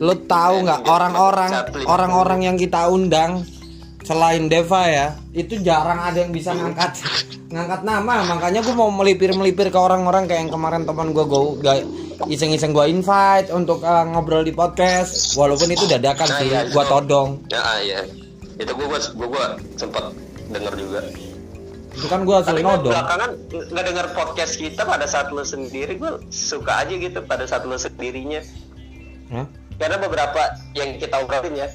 Lo tahu nggak orang-orang orang-orang yang kita undang selain Deva ya itu jarang ada yang bisa ngangkat ngangkat nama makanya gue mau melipir melipir ke orang-orang kayak yang kemarin teman gue gue iseng-iseng gue invite untuk uh, ngobrol di podcast walaupun itu dadakan Nah, sih iya, gue todong Ya iya. Itu gue gue gue, sempet denger juga. itu kan gue gue nodong belakangan nggak denger podcast kita pada saat lu sendiri gue suka aja gitu pada saat lu sendirinya. Hah? Karena beberapa yang kita obrolin ya,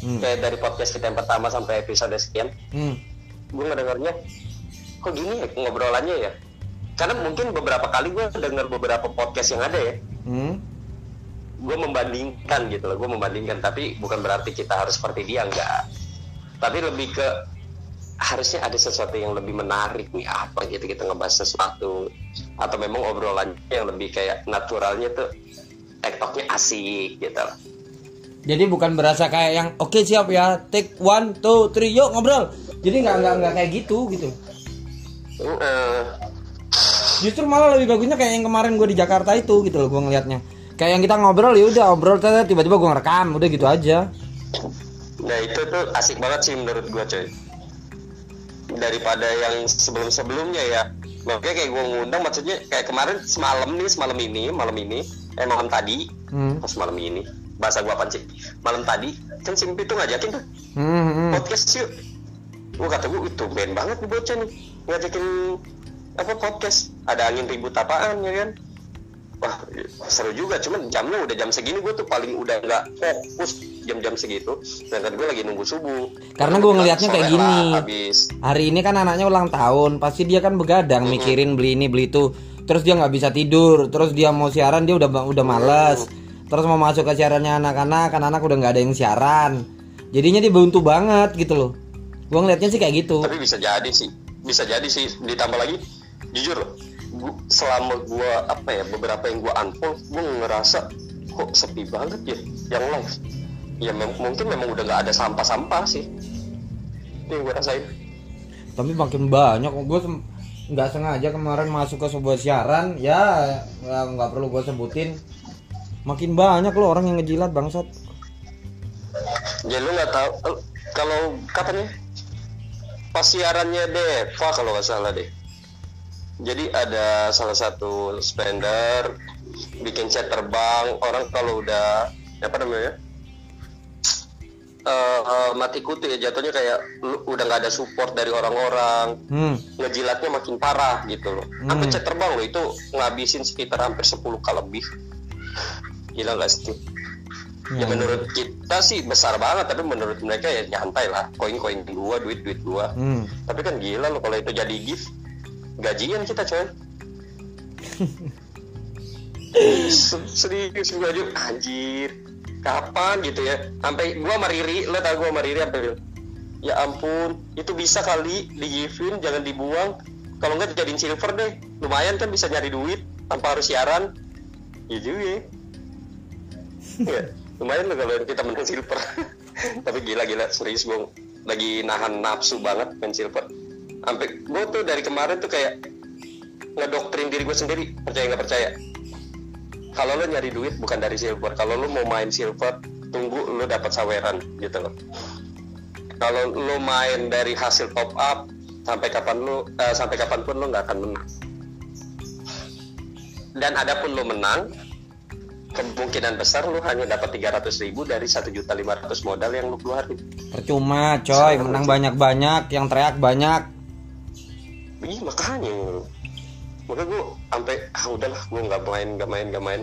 Hmm. kayak dari podcast kita yang pertama sampai episode sekian, Hmm. gue ngedengarnya kok gini ya ngobrolannya ya. Karena mungkin beberapa kali gue denger beberapa podcast yang ada ya, Hmm. gue membandingkan gitu loh gue membandingkan tapi bukan berarti kita harus seperti dia enggak tapi lebih ke harusnya ada sesuatu yang lebih menarik nih apa gitu kita ngebahas sesuatu atau memang obrolannya yang lebih kayak naturalnya tuh tektoknya asik gitu loh Jadi bukan berasa kayak yang oke siap ya take one two three yuk ngobrol. Jadi nggak nggak nggak kayak gitu gitu. Justru malah lebih bagusnya kayak yang kemarin gue di Jakarta itu gitu loh gue ngelihatnya. Kayak yang kita ngobrol ya udah ngobrol tiba-tiba gue ngerekam udah gitu aja. nah itu tuh asik banget sih menurut gue coy daripada yang sebelum-sebelumnya ya makanya kayak gue ngundang maksudnya kayak kemarin semalam nih semalam ini malam ini eh malam tadi Hmm. pas malam ini. Bahasa gua sih? Malam tadi kan si Mpi tuh ngajakin tuh. Hmm, hmm. podcast yuk. Gua kata gua itu ben banget nih bocah nih ngajakin apa podcast. Ada angin ribut apaan ya kan? Wah seru juga. Cuman jamnya udah jam segini gua tuh paling udah nggak fokus jam-jam segitu. Sedangkan gua lagi nunggu subuh. Karena gua ngelihatnya kayak lah, gini. habis. Hari ini kan anaknya ulang tahun, pasti dia kan begadang mikirin beli ini beli itu. Terus dia nggak bisa tidur, terus dia mau siaran dia udah udah males. Terus mau masuk ke siarannya anak-anak, kan anak udah nggak ada yang siaran. Jadinya dia buntu banget gitu loh. Gua ngelihatnya sih kayak gitu. tapi bisa jadi sih bisa jadi sih ditambah lagi jujur loh gua- selama gua apa ya beberapa yang gua unfollow gua ngerasa kok sepi banget ya yang live ya mem- mungkin memang udah nggak ada sampah-sampah sih yang gua rasain Tapi makin banyak gue nggak sengaja kemarin masuk ke sebuah siaran ya ya nggak perlu gue sebutin. Makin banyak loh orang yang ngejilat bangsat. Ya lu nggak tahu eh, kalau katanya pas siarannya Deva kalau nggak salah deh. Jadi ada salah satu spender bikin chat terbang orang kalau udah apa namanya eh, eh, mati kutu ya jatuhnya kayak lu udah nggak ada support dari orang-orang. Hmm. ngejilatnya makin parah gitu loh. Sampai chat terbang loh itu ngabisin sekitar hampir 10 k lebih. Gila nggak sih? Ya menurut kita sih besar banget tapi menurut mereka ya nyantai lah. Koin-koin gua duit duit gua Hmm. tapi kan gila loh kalau itu jadi gift. Gajian kita coy Se- serius gua aja anjir kapan gitu ya. Sampai gua sama Riri lo tau gua sama Riri sampai bilang, ya ampun itu bisa kali di givein jangan dibuang. Kalau nggak dijadiin silver deh. Lumayan kan bisa nyari duit tanpa harus siaran. Iya juga ya. Ya, lumayan loh kalau kita menang silver. Tapi gila gila serius gue lagi nahan nafsu banget main silver. Sampai gue tuh dari kemarin tuh kayak ngedoktrin diri gue sendiri percaya nggak percaya kalau lo nyari duit bukan dari silver. Kalau lo mau main silver tunggu lo dapat saweran gitu loh. Kalau lo main dari hasil top up sampai kapan lo eh, sampai kapan pun lo nggak akan menang. Dan adapun lo menang kemungkinan besar lu hanya dapat 300 ribu dari 1 juta 500 modal yang lu keluarin. Percuma coy. Menang banyak-banyak yang teriak banyak. Iya makanya makanya gue sampai ah udahlah gue nggak main nggak main nggak main.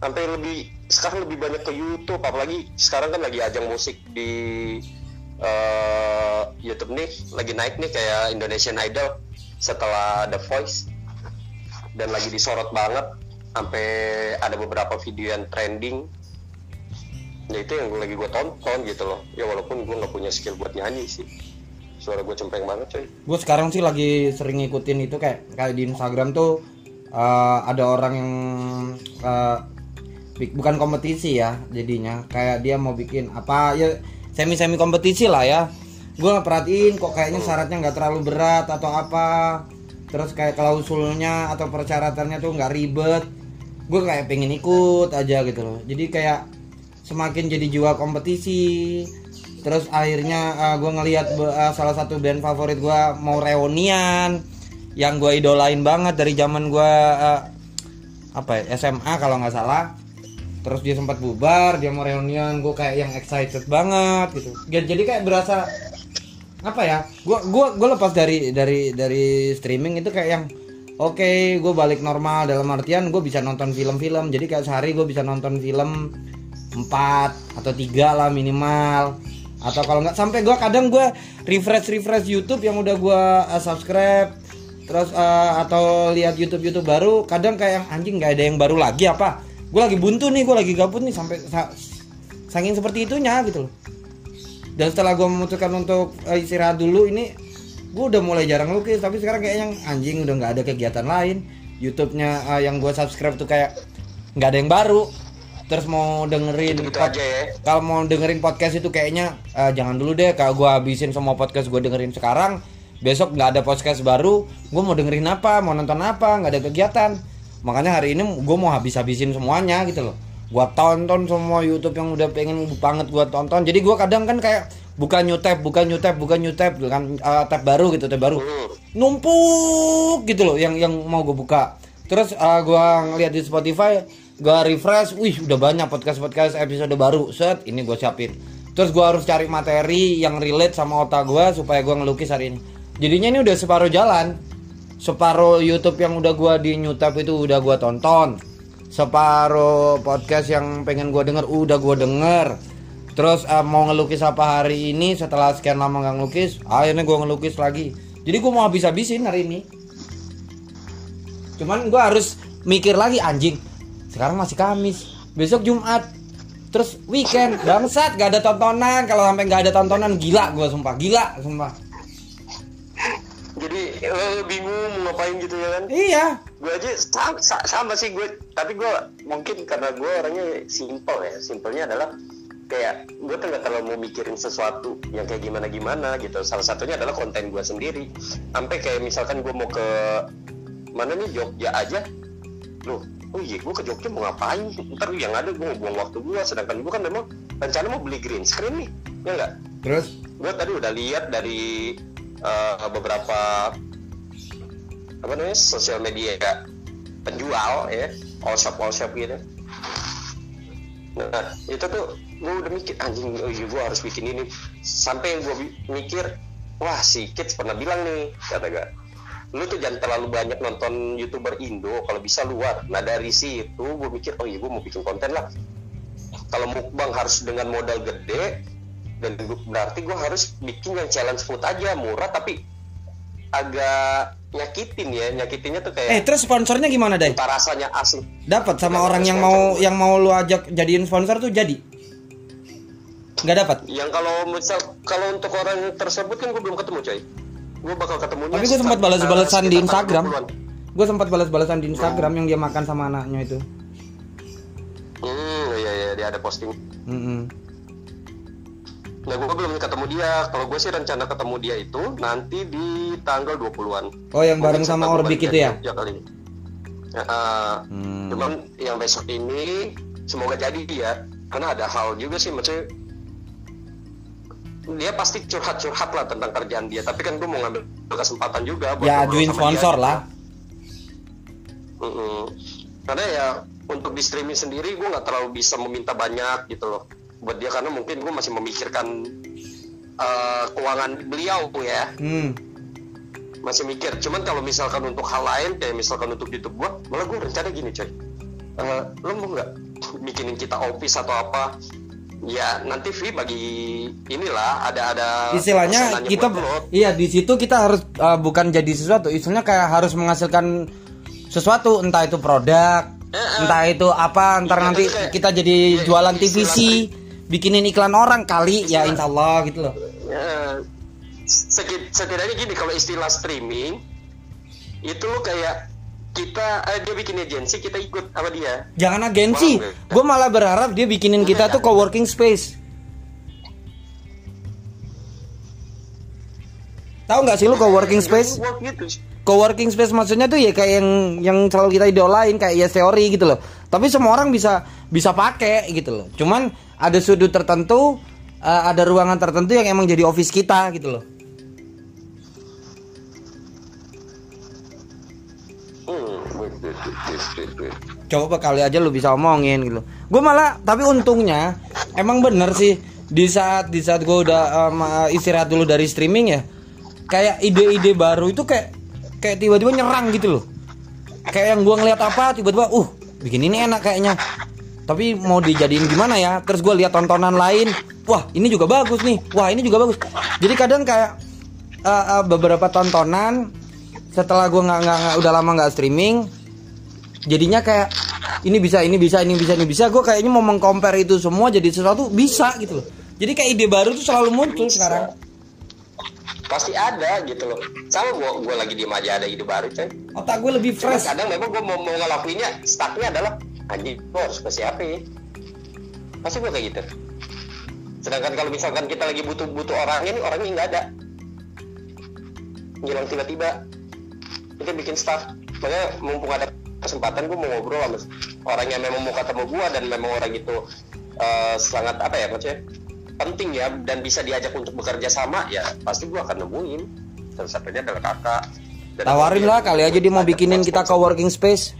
Sampai lebih sekarang lebih banyak ke YouTube apalagi sekarang kan lagi ajang musik di eh, YouTube nih lagi naik nih kayak Indonesian Idol setelah The Voice dan lagi disorot banget sampai ada beberapa video yang trending. Ya itu yang lagi gue tonton gitu loh. Ya walaupun gue nggak punya skill buat nyanyi sih suara gue cempreng banget coy gue sekarang sih lagi sering ngikutin itu kayak kayak di Instagram tuh eh, ada orang yang bik- bukan kompetisi ya jadinya kayak dia mau bikin apa ya semi semi kompetisi lah ya. Gue perhatiin kok kayaknya syaratnya nggak terlalu berat atau apa. Terus kayak klausulnya atau persyaratannya tuh nggak ribet. Gue kayak pengen ikut aja gitu loh. Jadi kayak semakin jadi jiwa kompetisi terus akhirnya uh, gue ngelihat uh, salah satu band favorit gue mau reunian yang gue idolain banget dari zaman gue uh, apa ya SMA kalau nggak salah. Terus dia sempat bubar dia mau reunian gue kayak yang excited banget gitu. Jadi kayak berasa apa ya gue gua gue lepas dari dari dari streaming itu kayak yang oke okay, gue balik normal dalam artian gue bisa nonton film-film. Jadi kayak sehari gue bisa nonton film 4 atau tiga lah minimal atau kalau nggak sampai gue kadang gue refresh refresh YouTube yang udah gue uh, subscribe. Terus uh, atau lihat YouTube YouTube baru kadang kayak yang anjing nggak ada yang baru lagi apa? Gue lagi buntu nih gue lagi gabut nih sampai sa saking seperti itunya gitu loh. Dan setelah gue memutuskan untuk uh, istirahat dulu ini gue udah mulai jarang lukis. Tapi sekarang kayak yang anjing udah nggak ada kegiatan lain. YouTube-nya uh, yang gue subscribe tuh kayak nggak ada yang baru terus mau dengerin gitu aja ya. kalau mau dengerin podcast itu kayaknya uh, jangan dulu deh. Kalau gue habisin semua podcast gue dengerin sekarang besok nggak ada podcast baru gue mau dengerin apa mau nonton apa nggak ada kegiatan. Makanya hari ini gue mau habis habisin semuanya gitu loh. Gue tonton semua YouTube yang udah pengen banget gue tonton. Jadi gue kadang kan kayak bukan new tab bukan new tab bukan new tab kan uh, tab baru gitu tab baru. Hmm. numpuk gitu loh yang yang mau gue buka. Terus uh, gue ngeliat di Spotify gue refresh wih udah banyak podcast podcast episode baru. Set ini gue siapin. Terus gue harus cari materi yang relate sama otak gue supaya gue ngelukis hari ini. Jadinya ini udah separuh jalan. Separuh YouTube yang udah gue di Newtap itu udah gue tonton. Separuh podcast yang pengen gue denger udah gue denger. Terus uh, mau ngelukis apa hari ini? Setelah sekian lama nggak ngelukis akhirnya gue ngelukis lagi. Jadi gue mau habis-habisin hari ini. Cuman gue harus mikir lagi anjing sekarang masih Kamis. Besok Jumat. Terus weekend. Bangsat gak ada tontonan. Kalau sampai nggak ada tontonan gila gue sumpah. Gila sumpah. Jadi lo bingung mau ngapain gitu ya kan? Iya. Gue aja sama, sa- sama sih gue tapi gue mungkin karena gue orangnya simple ya. Simpelnya adalah kayak gue tuh nggak terlalu mau mikirin sesuatu yang kayak gimana gimana gitu. Salah satunya adalah konten gue sendiri. Sampai kayak misalkan gue mau ke mana nih Jogja aja. Loh oh iya gue ke Jogja mau ngapain ntar yang ada gue mau buang waktu gue sedangkan gue kan memang rencana mau beli green screen nih ya enggak terus? Gue tadi udah lihat dari uh, beberapa apa namanya sosial media penjual ya all shop all shop gitu. Nah itu tuh gue udah mikir anjing oh iya gue harus bikin ini. Sampai gue mikir wah si kids pernah bilang nih kata gak lu tuh jangan terlalu banyak nonton youtuber Indo kalau bisa luar. Nah dari situ gue mikir oh iya gue mau bikin konten lah. Kalau mukbang harus dengan modal gede dan berarti gue harus bikin yang challenge food aja murah tapi agak nyakitin ya. Nyakitinnya tuh eh kayak terus sponsornya gimana deh entah rasanya asli. Dapat sama orang yang mau yang mau lu ajak jadiin sponsor tuh jadi? Nggak dapat? Yang kalau misal kalau untuk orang tersebut kan gue belum ketemu coy gue bakal ketemunya tapi gue sempat balas-balasan di Instagram 20-an. gue sempat balas-balasan di Instagram yang dia makan sama anaknya itu hmm iya iya dia ada posting Mm-mm. nah gue belum ketemu dia kalau gue sih rencana ketemu dia itu nanti di tanggal 20-an oh yang bareng Mungkin sama Orbik itu dari ya Jogja kali ini. Ya, uh, Hmm. Cuman yang besok ini semoga jadi ya, karena ada hal juga sih maksudnya dia pasti curhat-curhat lah tentang kerjaan dia. Tapi kan gue mau ngambil kesempatan juga buat ya ajuin sponsor dia. lah Mm-mm. Karena ya untuk di streaming sendiri gue nggak terlalu bisa meminta banyak gitu loh buat dia karena mungkin gue masih memikirkan uh, keuangan beliau ya hmm. masih mikir cuman kalau misalkan untuk hal lain kayak misalkan untuk YouTube gua malah gua rencana gini coy Eh, lo mau nggak bikinin kita office atau apa ya nanti free bagi inilah ada ada istilahnya kita iya di situ kita harus uh, bukan jadi sesuatu istilahnya kayak harus menghasilkan sesuatu entah itu produk Eh, eh. entah itu apa ntar Iya, nanti kayak- kita jadi iya, jualan istilah TVC bikinin iklan orang kali ya insya Allah gitu loh. Ya, seki- setidaknya gini kalau istilah streaming itu lo kayak kita eh, dia bikin agensi kita ikut sama dia. Jangan agensi. Gue malah berharap dia bikinin kita tuh coworking space. Tahu nggak sih lu coworking space? Work gitu. Co-working space maksudnya tuh ya kayak yang yang selalu kita idolain kayak ya teori gitu loh. Tapi semua orang bisa bisa pakai gitu loh. Cuman ada sudut tertentu uh, ada ruangan tertentu yang emang jadi office kita gitu loh coba kali aja lu bisa omongin gitu. Gue malah tapi untungnya emang bener sih di saat di saat gue udah um, istirahat dulu dari streaming ya kayak ide-ide baru itu kayak kayak tiba-tiba nyerang gitu loh. Kayak yang gue ngeliat apa tiba-tiba uh bikin ini enak kayaknya. Tapi mau dijadiin gimana ya? Terus gue lihat tontonan lain wah ini juga bagus nih. Wah ini juga bagus. Jadi kadang kayak uh, uh, beberapa tontonan setelah gue nggak nggak udah lama nggak streaming jadinya kayak ini bisa ini bisa ini bisa ini bisa. Gue kayaknya mau mengcompare itu semua jadi sesuatu bisa gitu loh. Jadi kayak ide baru tuh selalu muncul sekarang. Pasti ada gitu loh. Sama gua gua lagi diem aja ada ide baru coy. Otak gue lebih Cuma fresh. kadang memang gua mau, mau ngelakuinnya stucknya adalah anjing gua harus ke siapa ya pasti gua kayak gitu. Sedangkan kalau misalkan kita lagi butuh butuh orangnya nih orangnya nggak ada. Ngilang tiba-tiba. Itu bikin stuck makanya mumpung ada kesempatan gua mau ngobrol sama orang yang memang mau ketemu gua dan memang orang itu eh, sangat apa ya maksudnya penting ya dan bisa diajak untuk bekerja sama ya pasti gua akan nemuin. Salah satunya adalah kakak. Dan tawarin lah kali aja dia mau bikinin kita sponsor. co-working space.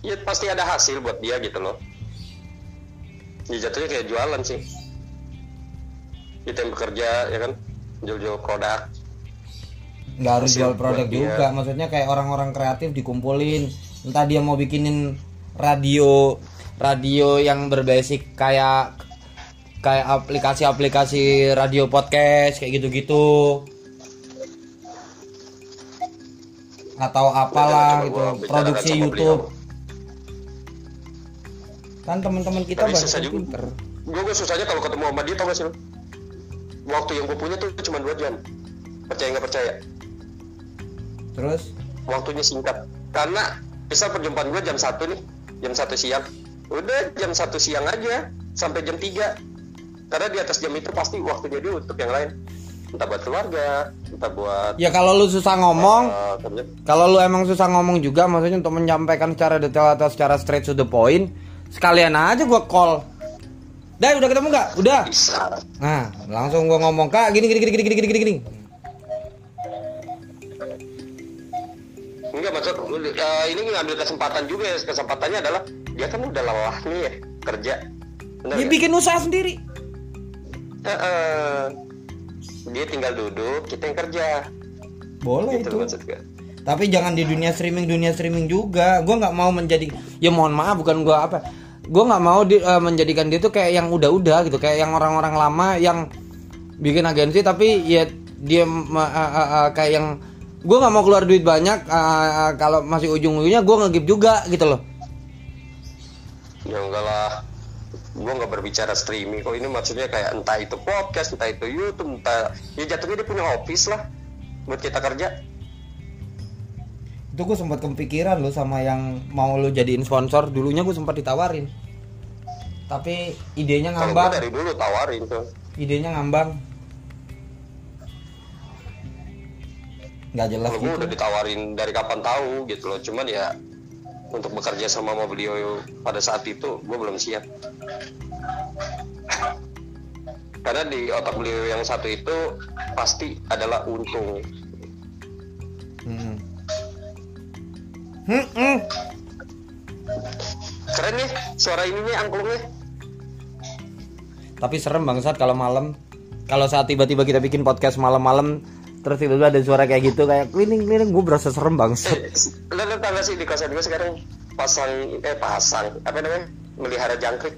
Ya pasti ada hasil buat dia gitu loh. Ya jatuhnya kayak jualan sih. Kita yang bekerja ya kan? Jual-jual produk nggak harus jual produk buat dia. juga maksudnya kayak orang-orang kreatif dikumpulin. Entah dia mau bikinin radio radio yang berbasic kayak kayak aplikasi-aplikasi radio podcast kayak gitu-gitu. Atau apalah gitu produksi YouTube. Kan teman-teman kita banyak juga. pinter gue gue susahnya kalau ketemu sama dia tau gak sih lo waktu yang gue punya tuh cuma dua jam. Percaya nggak percaya terus waktunya singkat karena misal perjumpaan gue jam satu nih jam satu siang udah jam satu siang aja sampai jam 3 karena di atas jam itu pasti waktunya dia untuk yang lain entah buat keluarga entah buat ya kalau lu susah ngomong kerja. Kalau lu emang susah ngomong juga, maksudnya untuk menyampaikan secara detail atau secara straight to the point, sekalian aja gua call. Dah, udah ketemu nggak? Udah. bisa Nah, langsung gua ngomong kak, gini gini gini gini gini gini gini. Eh, ini ngambil kesempatan juga ya kesempatannya adalah dia kan udah lelah nih ya kerja Bener Ya nggak? bikin usaha sendiri. Heeh. dia tinggal duduk kita yang kerja Boleh gitu itu. maksud gue Tapi jangan di dunia streaming dunia streaming juga. Gua nggak mau menjadi, ya mohon maaf bukan gua apa. Gua nggak mau di- eh, menjadikan dia tuh kayak yang udah-udah gitu, kayak yang orang-orang lama yang bikin agensi tapi ya dia eh, eh, eh, kayak yang gue nggak mau keluar duit banyak eh, kalau masih ujung-ujungnya gue ngegip juga gitu loh. Ya enggak lah. Gue nggak berbicara streaming kok. Ini maksudnya kayak entah itu podcast entah itu YouTube entah ya jatuhnya dia punya office lah buat kita kerja. Itu gue sempat kepikiran lo sama yang mau lo jadiin sponsor. Dulunya gue sempat ditawarin. Tapi idenya ngambang. dari dulu tawarin tuh idenya ngambang nggak jelas kalau gue gitu udah ditawarin dari kapan tahu gitu loh cuman ya untuk bekerja sama sama beliau pada saat itu gue belum siap karena di otak beliau yang satu itu pasti adalah untung Hmm. Hmm, hmm. keren nih suara ini nih angklungnya Tapi serem bangsat kalau malam. Kalau saat tiba-tiba kita bikin podcast malam-malam terus tiba-tiba ada suara kayak gitu kayak keliling keliling gue berasa serem bangsat. lo lo tau gak sih di kosan gue sekarang pasang eh pasang apa namanya melihara jangkrik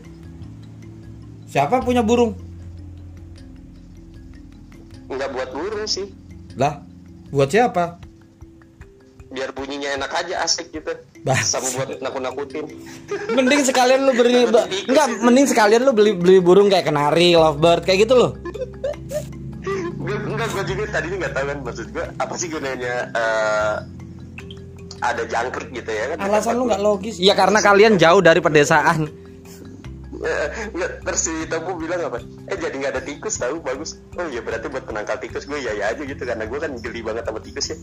Siapa punya burung? nggak buat burung sih Lah, buat siapa? biar bunyinya enak aja asik gitu Bah. sama buat nakut-nakutin Mending sekalian lu beli enggak, mending sekalian lu beli beli burung kayak kenari, lovebird kayak gitu loh. Gue enggak gue juga tadi nggak tahu kan maksud gue apa sih gunanya eh, ada jangkrik gitu ya kan Alasan lu nggak logis. Ya karena kalian jauh dari pedesaan. Enggak, terus si Topo bilang apa? Eh jadi nggak ada tikus tahu bagus. Oh iya berarti buat penangkal tikus gue ya ya aja gitu karena gue kan geli banget sama tikus ya.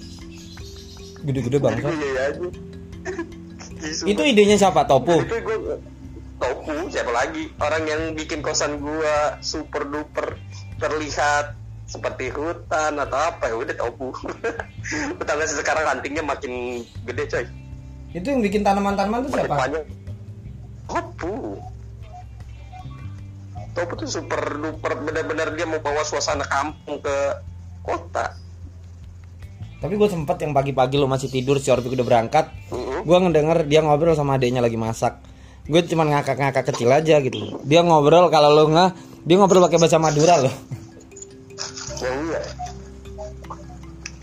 Gede-gede banget. gue ya ya aja. Ih, Itu idenya siapa? Topo. itu gue Topu siapa lagi orang yang bikin kosan gua super duper terlihat seperti hutan atau apa ya udah Topu. Tetangga sekarang rantingnya makin gede coy. Itu yang bikin tanaman-tanaman itu siapa? panjang. Topu. Topu tuh super duper benar-benar dia mau bawa suasana kampung ke kota. Tapi gue sempet yang pagi-pagi lo masih tidur si Orpik udah berangkat. Mm-mm. Gue ngedenger dia ngobrol sama adiknya lagi masak. Gue cuman ngakak-ngakak kecil aja gitu. Dia ngobrol kalau lo nggak, dia ngobrol pakai bahasa Madura loh.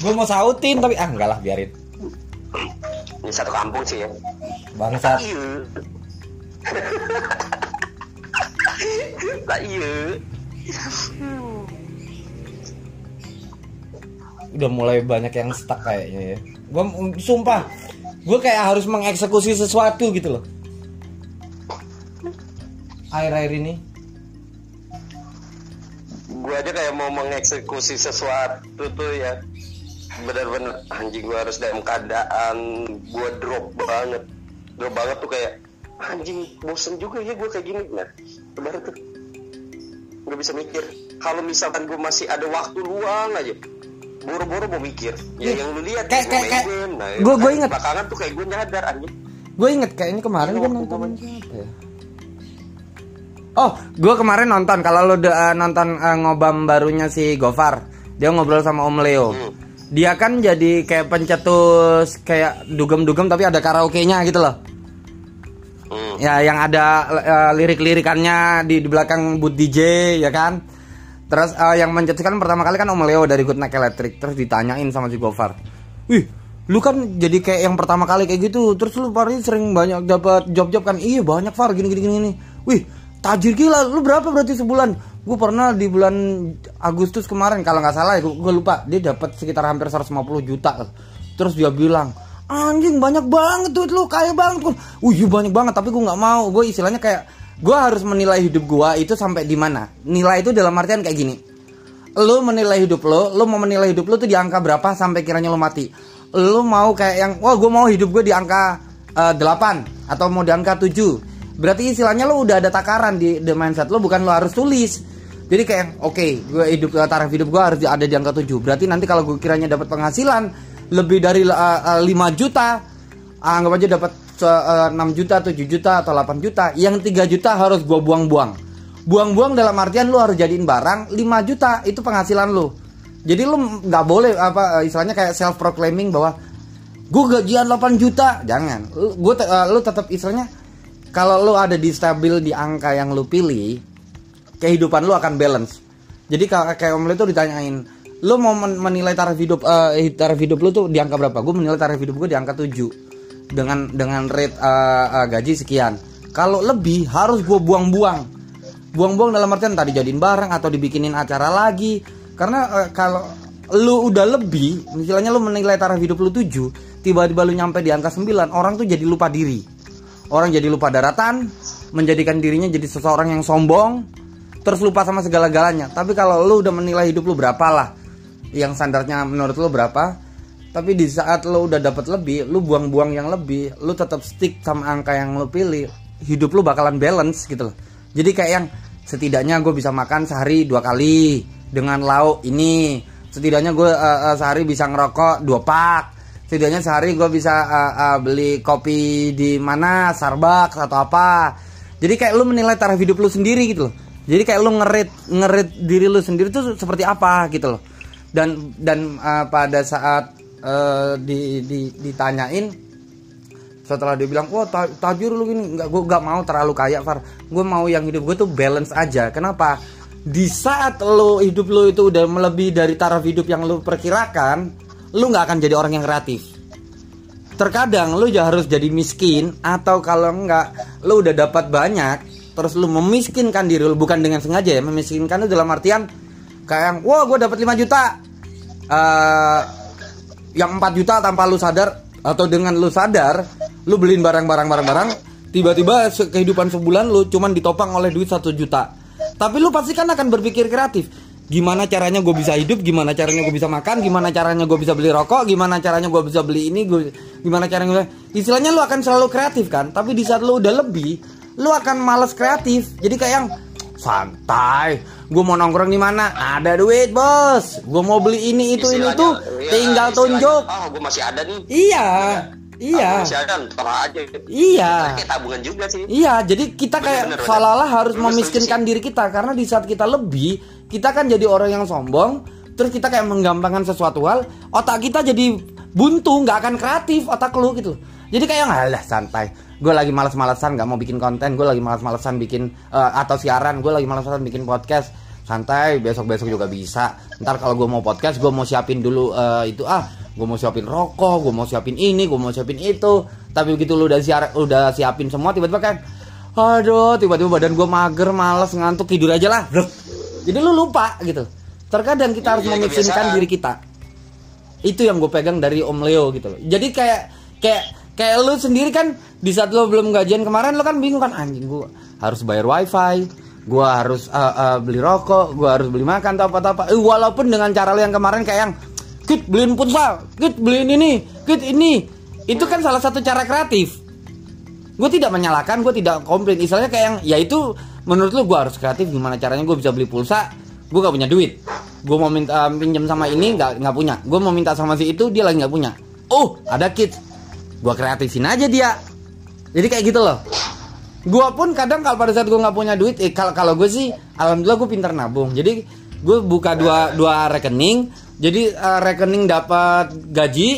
Gue mau sautin tapi ah enggak lah biarin. Ini satu kampung sih ya. Bangsat. Iya. Lah iya. Udah mulai banyak yang stuck kayaknya ya. Gue sumpah, gue kayak harus mengeksekusi sesuatu gitu loh. Air-air ini. Gue aja kayak mau mengeksekusi sesuatu tuh ya. Bener-bener anjing gue harus dalam keadaan gue drop banget. Drop banget tuh kayak anjing bosen juga ya gue kayak gini. Nah, baru tuh nggak bisa mikir. Kalau misalkan gue masih ada waktu luang aja, boro-boro mau mikir. Ya Ih, yang lu lihat kayak- kayak- kayak- game. Nah, makanya inget. Belakangan tuh kayak gue nyadar anjing. Gue inget kayaknya kemarin gue nonton siapa ya? Oh, gue kemarin nonton. Kalau lo udah eh, nonton eh, ngobam barunya si Gofar, dia ngobrol sama Om Leo. Hmm. Dia kan jadi kayak pencetus kayak dugem-dugem tapi ada karaoke-nya gitu loh. Hmm. Ya, yang ada eh, lirik-lirikannya di, di belakang booth DJ ya kan. Terus eh, yang mencetuskan pertama kali kan Om Leo dari Good Night Electric terus ditanyain sama si Gofar. Wih, lu kan jadi kayak yang pertama kali kayak gitu. Terus lu pasti sering banyak dapat job-job kan? Iya, banyak Far gini gini. gini. Wih, tajir gila. Lu berapa berarti sebulan? Gue pernah di bulan Agustus kemarin kalau nggak salah ya, gue lupa. Dia dapat sekitar hampir 150 juta. Terus dia bilang, anjing banyak banget tuh lu kaya banget. Gua, uh iya banyak banget tapi gue nggak mau. Gue istilahnya kayak gue harus menilai hidup gue itu sampai di mana. Nilai itu dalam artian kayak gini. Lu menilai hidup lo lu mau menilai hidup lo tuh di angka berapa sampai kiranya lo mati. Lu mau kayak yang wah gue mau hidup gue di angka eh, 8 atau mau di angka 7 berarti istilahnya lo udah ada takaran di the mindset lo bukan lo harus tulis jadi kayak oke gue hidup eh, taraf hidup gue harus ada di angka 7 berarti nanti kalau gue kiranya dapat penghasilan lebih dari eh, eh, 5 juta anggap aja dapat eh, 6 juta 7 juta atau 8 juta yang 3 juta harus gue buang-buang. Buang-buang dalam artian lu harus jadiin barang 5 juta itu penghasilan lu. Jadi lu nggak boleh apa istilahnya kayak self proclaiming bahwa gue gajian 8 juta. Jangan. Lu gue lu tetap istilahnya kalau lu ada di stabil di angka yang lu pilih kehidupan lu akan balance. Jadi ka- kayak om tuh ditanyain lu mau men- menilai taraf hidup eh, taraf hidup lu tuh di angka berapa? Gue menilai taraf hidup gue di angka 7 dengan dengan rate eh, eh, gaji sekian. Kalau lebih harus gue buang-buang. Buang-buang dalam artian tadi jadiin barang atau dibikinin acara lagi. Karena eh, kalau lu udah lebih misalnya lu menilai taraf hidup lu 7 tiba-tiba lu nyampe di angka 9 orang tuh jadi lupa diri. Orang jadi lupa daratan menjadikan dirinya jadi seseorang yang sombong terus lupa sama segala-galanya. Tapi kalau lu udah menilai hidup lu berapa lah yang standarnya menurut lu berapa tapi di saat lu udah dapat lebih lu buang-buang yang lebih lu tetap stick sama angka yang lu pilih hidup lu bakalan balance gitu loh. Jadi kayak yang setidaknya gue bisa makan sehari dua kali dengan lauk ini. Setidaknya gue eh, eh, sehari bisa ngerokok dua pak. Setidaknya sehari gue bisa eh, eh, beli kopi di mana Starbucks atau apa. Jadi kayak lu menilai taraf hidup lu sendiri gitu loh jadi kayak lu ngerit ngerit diri lu sendiri tuh seperti apa gitu loh. Dan dan eh, pada saat eh, di, di ditanyain setelah dia bilang wah ta- tajir lu gini nggak gue nggak mau terlalu kaya Far. Gue mau yang hidup gue tuh balance aja. Kenapa? Di saat lo hidup lo itu udah melebihi dari taraf hidup yang lo perkirakan lo nggak akan jadi orang yang kreatif. Terkadang lo ya harus jadi miskin atau kalau nggak lo udah dapat banyak terus lo memiskinkan diri lo bukan dengan sengaja ya memiskinkan itu dalam artian kayak yang wah gue dapat 5 juta. Eh, yang 4 juta tanpa lu sadar atau dengan lu sadar lu beliin barang-barang barang-barang tiba-tiba kehidupan sebulan lu cuman ditopang oleh duit satu juta. Tapi lu pasti kan akan berpikir kreatif. Gimana caranya gue bisa hidup? Gimana caranya gue bisa makan? Gimana caranya gue bisa beli rokok? Gimana caranya gue bisa beli ini? Gua, gimana caranya istilahnya lu akan selalu kreatif kan? Tapi di saat lu udah lebih lu akan males kreatif. Jadi kayak yang santai gue mau nongkrong di mana? Ada duit bos. Gue mau beli ini itu ini Istilahnya- tuh iya, tinggal tunjuk. Oh gue masih ada nih. Iya Ah, iya. Gua masih ada ntar aja. Iya. kayak tabungan juga sih. Iya, jadi kita kayak Bener, bener, seolah-olah bener. harus Bener, memiskinkan diri kita. Karena di saat kita lebih, kita kan jadi orang yang sombong, terus kita kayak menggampangkan sesuatu hal, otak kita jadi buntu, nggak akan kreatif otak lu gitu. Jadi kayak alah santai. Gue lagi malas-malasan nggak mau bikin konten, gue lagi malas-malasan bikin eh, atau siaran, gue lagi malas-malasan bikin podcast. Santai, besok-besok juga bisa. Ntar kalau gue mau podcast, gue mau siapin dulu eh, itu ah, gue mau siapin rokok, gue mau siapin ini, gue mau siapin itu. Tapi begitu lu udah siar, udah siapin semua, tiba-tiba kan, aduh, tiba-tiba badan gue mager, males, ngantuk, tidur aja lah. Jadi lu lupa gitu. Terkadang kita harus Iya, memiskinkan kebiasaan. diri kita. Itu yang gue pegang dari Om Leo gitu loh. Jadi kayak kayak kayak lu sendiri kan di saat lu belum gajian kemarin lu kan bingung kan anjing gue harus bayar wifi, gue harus uh, uh, beli rokok, gue harus beli makan atau apa apa. Eh, walaupun dengan cara lu yang kemarin kayak yang kit beliin futsal, kit beliin ini, kit ini, itu kan salah satu cara kreatif. Gue tidak menyalahkan, gue tidak komplain. Istilahnya kayak yang, ya itu menurut lu gue harus kreatif. Gimana caranya gue bisa beli pulsa? Gue gak punya duit. Gue mau minta pinjam sama ini nggak nggak punya. Gue mau minta sama si itu dia lagi nggak punya. Oh ada kit. Gue kreatifin aja dia. Jadi kayak gitu loh. Gue pun kadang kalau pada saat gue nggak punya duit, eh kalau kalau gue sih, alhamdulillah gue pintar nabung. Jadi gue buka dua dua rekening. Jadi eh, rekening dapat gaji,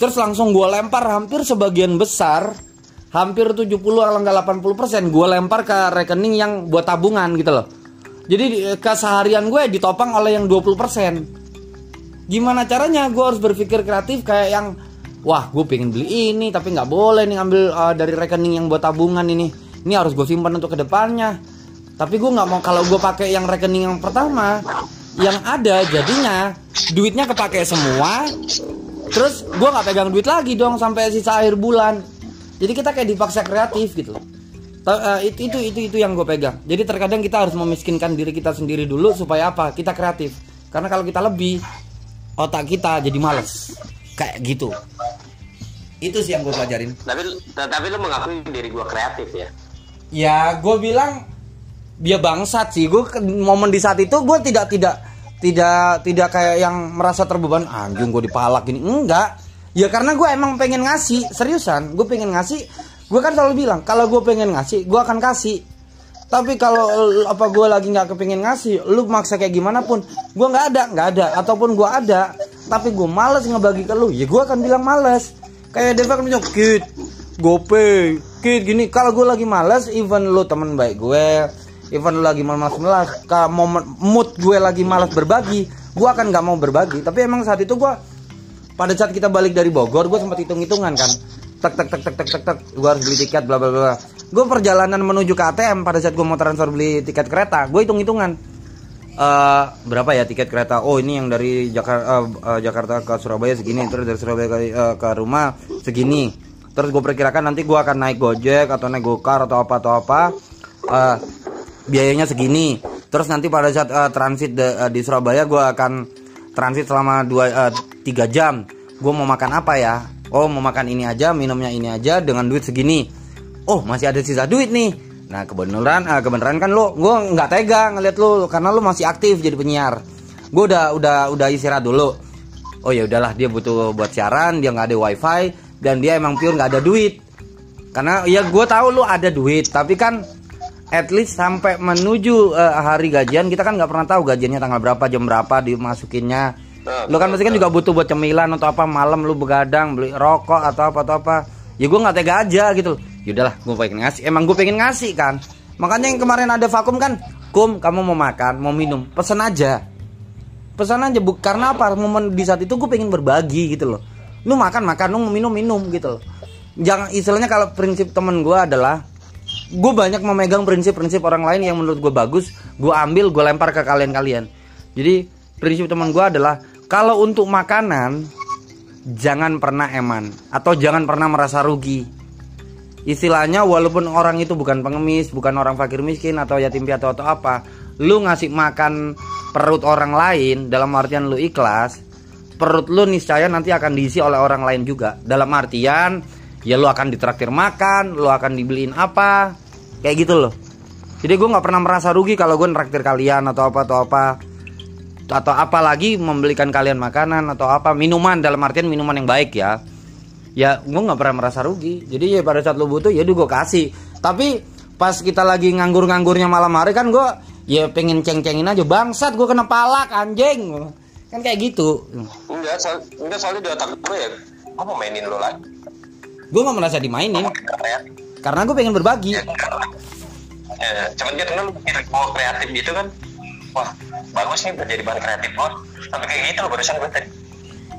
terus langsung gue lempar hampir sebagian besar, hampir 70 kalau nggak 80 persen, gue lempar ke rekening yang buat tabungan gitu loh. Jadi di- keseharian gue ditopang oleh yang 20 persen. Gimana caranya? Gue harus berpikir kreatif kayak yang wah gue pengen beli ini tapi nggak boleh nih ngambil uh, dari rekening yang buat tabungan ini. Ini harus gue simpan untuk ke depannya. Tapi gue nggak mau kalau gue pakai yang rekening yang pertama, yang ada jadinya duitnya kepake semua. Terus gue nggak pegang duit lagi dong sampai sisa akhir bulan. Jadi kita kayak dipaksa kreatif gitu. Ta- eh, itu itu itu itu yang gue pegang. Jadi terkadang kita harus memiskinkan diri kita sendiri dulu supaya apa? Kita kreatif. Karena kalau kita lebih otak kita jadi males. Kayak gitu. Itu sih yang gue pelajarin. tapi tapi lu mengakui diri gue kreatif ya Ya, gue bilang dia bangsat sih. Gue momen di saat itu gue tidak tidak tidak tidak kayak yang merasa terbeban anjing gue dipalak gini. Enggak. Ya karena gue emang pengen ngasih, seriusan. Gue pengen ngasih. Gue kan selalu bilang kalau gue pengen ngasih, gue akan kasih. Tapi kalau apa gue lagi nggak kepingin ngasih, lu maksa kayak gimana pun, gue nggak ada, nggak ada. Ataupun gue ada, tapi gue males ngebagi ke lu, ya gue akan bilang males. Kayak Deva kan bilang, kid, gope, kid gini. Kalau gue lagi males, even lu temen baik gue, even lu lagi malas-malas, kalau momen mood gue lagi malas berbagi, gue akan nggak mau berbagi. Tapi emang saat itu gue pada saat kita balik dari Bogor gue sempat hitung hitungan kan tek tek tek tek tek tek tek gue harus beli tiket bla bla bla gue perjalanan menuju ke ATM pada saat gue mau transfer beli tiket kereta gue hitung hitungan eh berapa ya tiket kereta? Oh ini yang dari Jakarta Jakarta ke Surabaya segini terus dari Surabaya ke, eh, ke rumah segini. Terus gue perkirakan nanti gue akan naik gojek atau naik gokar atau apa atau apa Eh, biayanya segini. Terus nanti pada saat eh, transit de- eh, di Surabaya gue akan transit selama dua eh, tiga jam. Gue mau makan apa ya? Oh mau makan ini aja minumnya ini aja dengan duit segini. Oh masih ada sisa duit nih nah kebenaran eh, kebenaran kan lo gue nggak tega ngeliat lo karena lo masih aktif jadi penyiar. Gue udah udah udah istirahat dulu. Oh ya udahlah dia butuh buat siaran dia nggak ada wifi dan dia emang pure nggak ada duit. Karena ya gue tahu lu ada duit tapi kan at least sampai menuju eh, hari gajian kita kan nggak pernah tahu gajiannya tanggal berapa jam berapa dimasukinnya. Nah, lu kan pasti kan juga butuh buat cemilan atau apa malam lu begadang beli rokok atau apa atau apa. Ya gue nggak tega aja gitu yaudahlah gue pengen ngasih. Emang gue pengen ngasih kan? Makanya yang kemarin ada vakum kan kum kamu mau makan mau minum pesen aja. Pesan aja bu. Karena apa? Momen di saat itu gue pengen berbagi gitu loh. Lu makan makan lu minum minum gitu loh. Jangan istilahnya kalau prinsip temen gue adalah gue banyak memegang prinsip-prinsip orang lain yang menurut gue bagus gue ambil gue lempar ke kalian-kalian. Jadi prinsip teman gue adalah kalau untuk makanan jangan pernah eman atau jangan pernah merasa rugi istilahnya walaupun orang itu bukan pengemis bukan orang fakir miskin atau yatim piatu atau apa lu ngasih makan perut orang lain dalam artian lu ikhlas perut lu niscaya nanti akan diisi oleh orang lain juga. Dalam artian ya lu akan ditraktir makan lu akan dibeliin apa kayak gitu loh. Jadi gue nggak pernah merasa rugi kalau gue nraktir kalian atau apa atau apa atau apalagi membelikan kalian makanan atau apa minuman dalam artian minuman yang baik ya ya gue nggak pernah merasa rugi. Jadi ya pada saat lu butuh ya gue kasih. Tapi pas kita lagi nganggur-nganggurnya malam hari kan gue ya pengen ceng-cengin aja. Bangsat gue kena palak anjing. Kan kayak gitu. Enggak soal, enggak soalnya di otak gue ya gue mau mainin lo lagi. Gue nggak merasa dimainin. Karena gue pengen berbagi. Ya, ya, cuman lu mikir mau kreatif gitu kan. Wah bagus nih buat jadi bahan kreatif gue sampai kayak gitu loh barusan gue tadi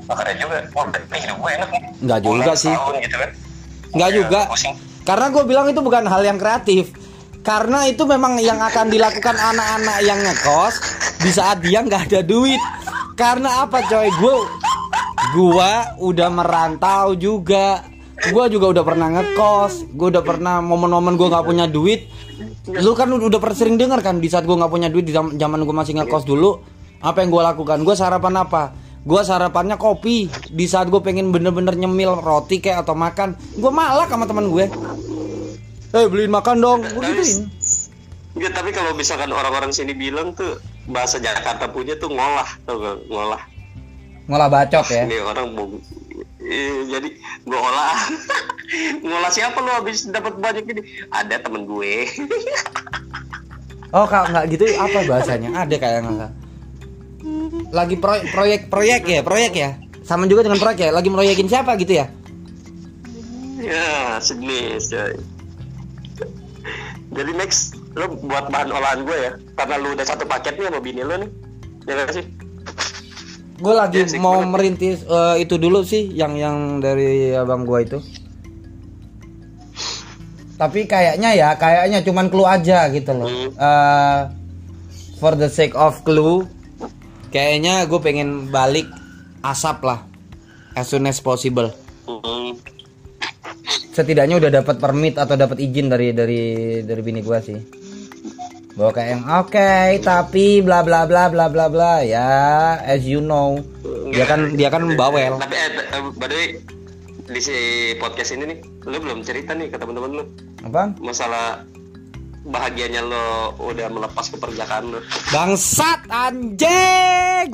makanya juga wah berarti hidup gue enak nih Nggak juga sih. setahun gitu kan Nggak Ya, juga. pusing. Karena gue bilang itu bukan hal yang kreatif. Karena itu memang yang akan dilakukan anak-anak yang ngekos di saat dia nggak ada duit. Karena apa coy? Gue gua udah merantau juga. Gua juga udah pernah ngekos. Gue udah pernah momen-momen gue nggak punya duit. Lu kan udah pernah sering dengar kan di saat gue nggak punya duit di zam- zaman gue masih ngekos dulu. Apa yang gue lakukan? Gue sarapan apa? Gue sarapannya kopi. Di saat gue pengen bener-bener nyemil roti kayak atau makan, gue malak sama teman gue. Eh beliin makan dong, gue Tapi- gituin. Enggak, tapi kalau misalkan orang-orang sini bilang tuh bahasa Jakarta punya tuh ngolah, tau gak? Ngolah. Ngolah bacot ya. Ini orang mau jadi gue olah ngolah siapa lu habis dapat banyak ini ada temen gue Oh kak nggak gitu apa bahasanya? Ada kayak nggak? Lagi proyek proyek proyek ya proyek ya. Sama juga dengan proyek ya. Lagi proyekin siapa gitu ya? ya sejenis coy jadi next lu buat bahan olahan gue ya karena lu udah satu paket nih sama bini lu nih ya gak sih Gue lagi sih, mau gua- merintis eh, itu dulu sih yang yang dari abang gua itu. Tapi kayaknya ya, kayaknya cuman clue aja gitu loh. Hmm. Eh, for the sake of clue, kayaknya gue pengen balik asap lah, as soon as possible. Setidaknya udah dapat permit atau dapat izin dari dari dari bini gua sih. Bahwa kayak yang oke, tapi bla bla bla bla bla bla ya, as you know, dia kan dia kan bawel. tapi eh, eh, by the way di si podcast ini nih lu belum cerita nih ke teman-teman lu Apaan? masalah bahagianya lo udah melepas keperjakaan lo Bangsat anjing.